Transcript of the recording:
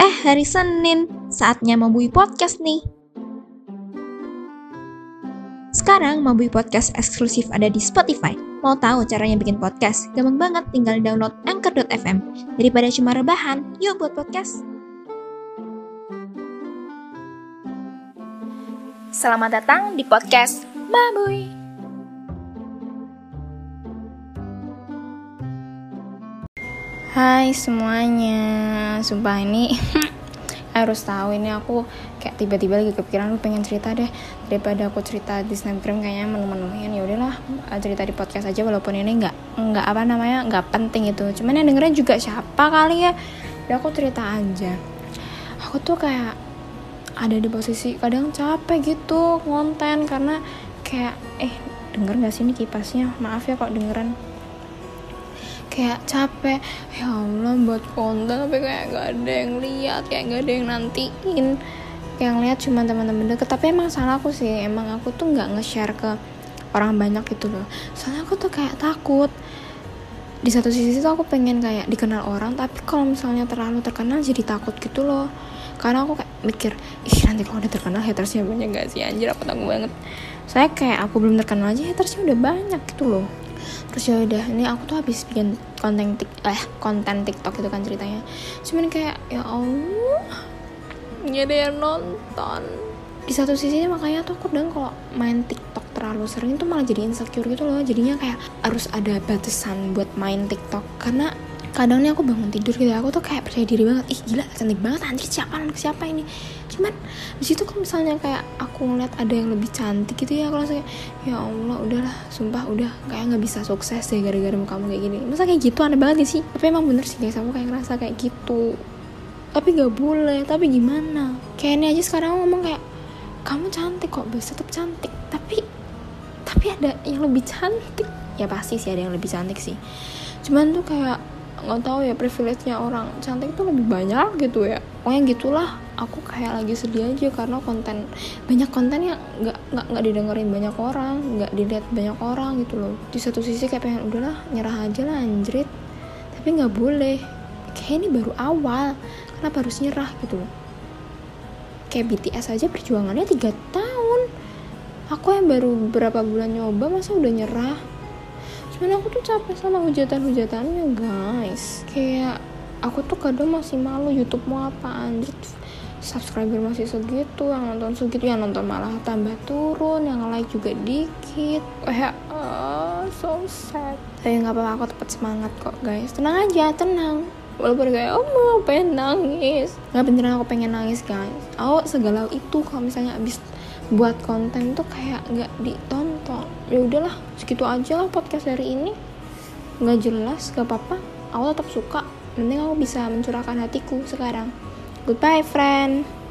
Eh, hari Senin, saatnya Mabui Podcast nih. Sekarang Mabui Podcast eksklusif ada di Spotify. Mau tahu caranya bikin podcast? Gampang banget, tinggal download anchor.fm. Daripada cuma rebahan, yuk buat podcast. Selamat datang di podcast Mabui. Hai semuanya, sumpah ini harus tahu ini aku kayak tiba-tiba lagi kepikiran lu pengen cerita deh. Daripada aku cerita di snapgram kayaknya menu-menuin ya udahlah cerita di podcast aja walaupun ini nggak nggak apa namanya nggak penting itu. Cuman yang dengerin juga siapa kali ya? Udah aku cerita aja. Aku tuh kayak ada di posisi kadang capek gitu konten karena kayak eh denger nggak sih ini kipasnya? Maaf ya kok dengeran kayak capek. Ya Allah buat konten tapi kayak gak ada yang lihat kayak gak ada yang nantiin. Yang lihat cuma teman-teman deket. Tapi emang salah aku sih. Emang aku tuh nggak nge-share ke orang banyak gitu loh. Soalnya aku tuh kayak takut. Di satu sisi tuh aku pengen kayak dikenal orang tapi kalau misalnya terlalu terkenal jadi takut gitu loh. Karena aku kayak mikir ih nanti kalau udah terkenal hatersnya banyak gak sih? Anjir aku takut banget. Saya kayak aku belum terkenal aja hatersnya udah banyak gitu loh terus ya udah ini aku tuh habis bikin konten tik eh konten tiktok itu kan ceritanya. Cuman kayak ya allah nggak ada yang nonton. Di satu sisi makanya tuh aku dan kalau main tiktok terlalu sering tuh malah jadi insecure gitu loh. Jadinya kayak harus ada batasan buat main tiktok. Karena kadang nih aku bangun tidur gitu aku tuh kayak percaya diri banget. Ih gila cantik banget anjir siapa anak siapa ini cuman di situ kalau misalnya kayak aku ngeliat ada yang lebih cantik gitu ya kalau saya ya allah udahlah sumpah udah kayak nggak bisa sukses deh gara-gara kamu kayak gini. Masa kayak gitu aneh banget sih? Tapi emang bener sih guys aku kayak ngerasa kayak gitu. Tapi gak boleh tapi gimana? Kayak ini aja sekarang ngomong kayak kamu cantik kok bisa tetap cantik. Tapi tapi ada yang lebih cantik. Ya pasti sih ada yang lebih cantik sih. Cuman tuh kayak nggak tahu ya privilege-nya orang. Cantik itu lebih banyak gitu ya. Pokoknya gitulah. Aku kayak lagi sedih aja karena konten banyak konten yang nggak nggak nggak didengerin banyak orang nggak dilihat banyak orang gitu loh. Di satu sisi kayak pengen udahlah nyerah aja lah anjrit. Tapi nggak boleh. Kayak ini baru awal. Kenapa harus nyerah gitu loh? Kayak BTS aja perjuangannya tiga tahun. Aku yang baru beberapa bulan nyoba masa udah nyerah cuman aku tuh capek sama hujatan-hujatannya guys. Kayak aku tuh kadang masih malu YouTube mau apa anjir subscriber masih segitu yang nonton segitu yang nonton malah tambah turun yang like juga dikit. Kayak uh, so sad. Tapi nggak apa-apa aku tetap semangat kok guys. Tenang aja tenang. Walaupun kayak oh mau pengen nangis. Nggak beneran aku pengen nangis guys. Aku segalau itu kalau misalnya abis buat konten tuh kayak nggak ditonton ya udahlah segitu aja lah podcast hari ini. Nggak jelas gak apa-apa. Aku tetap suka. Nanti aku bisa mencurahkan hatiku sekarang. Goodbye friend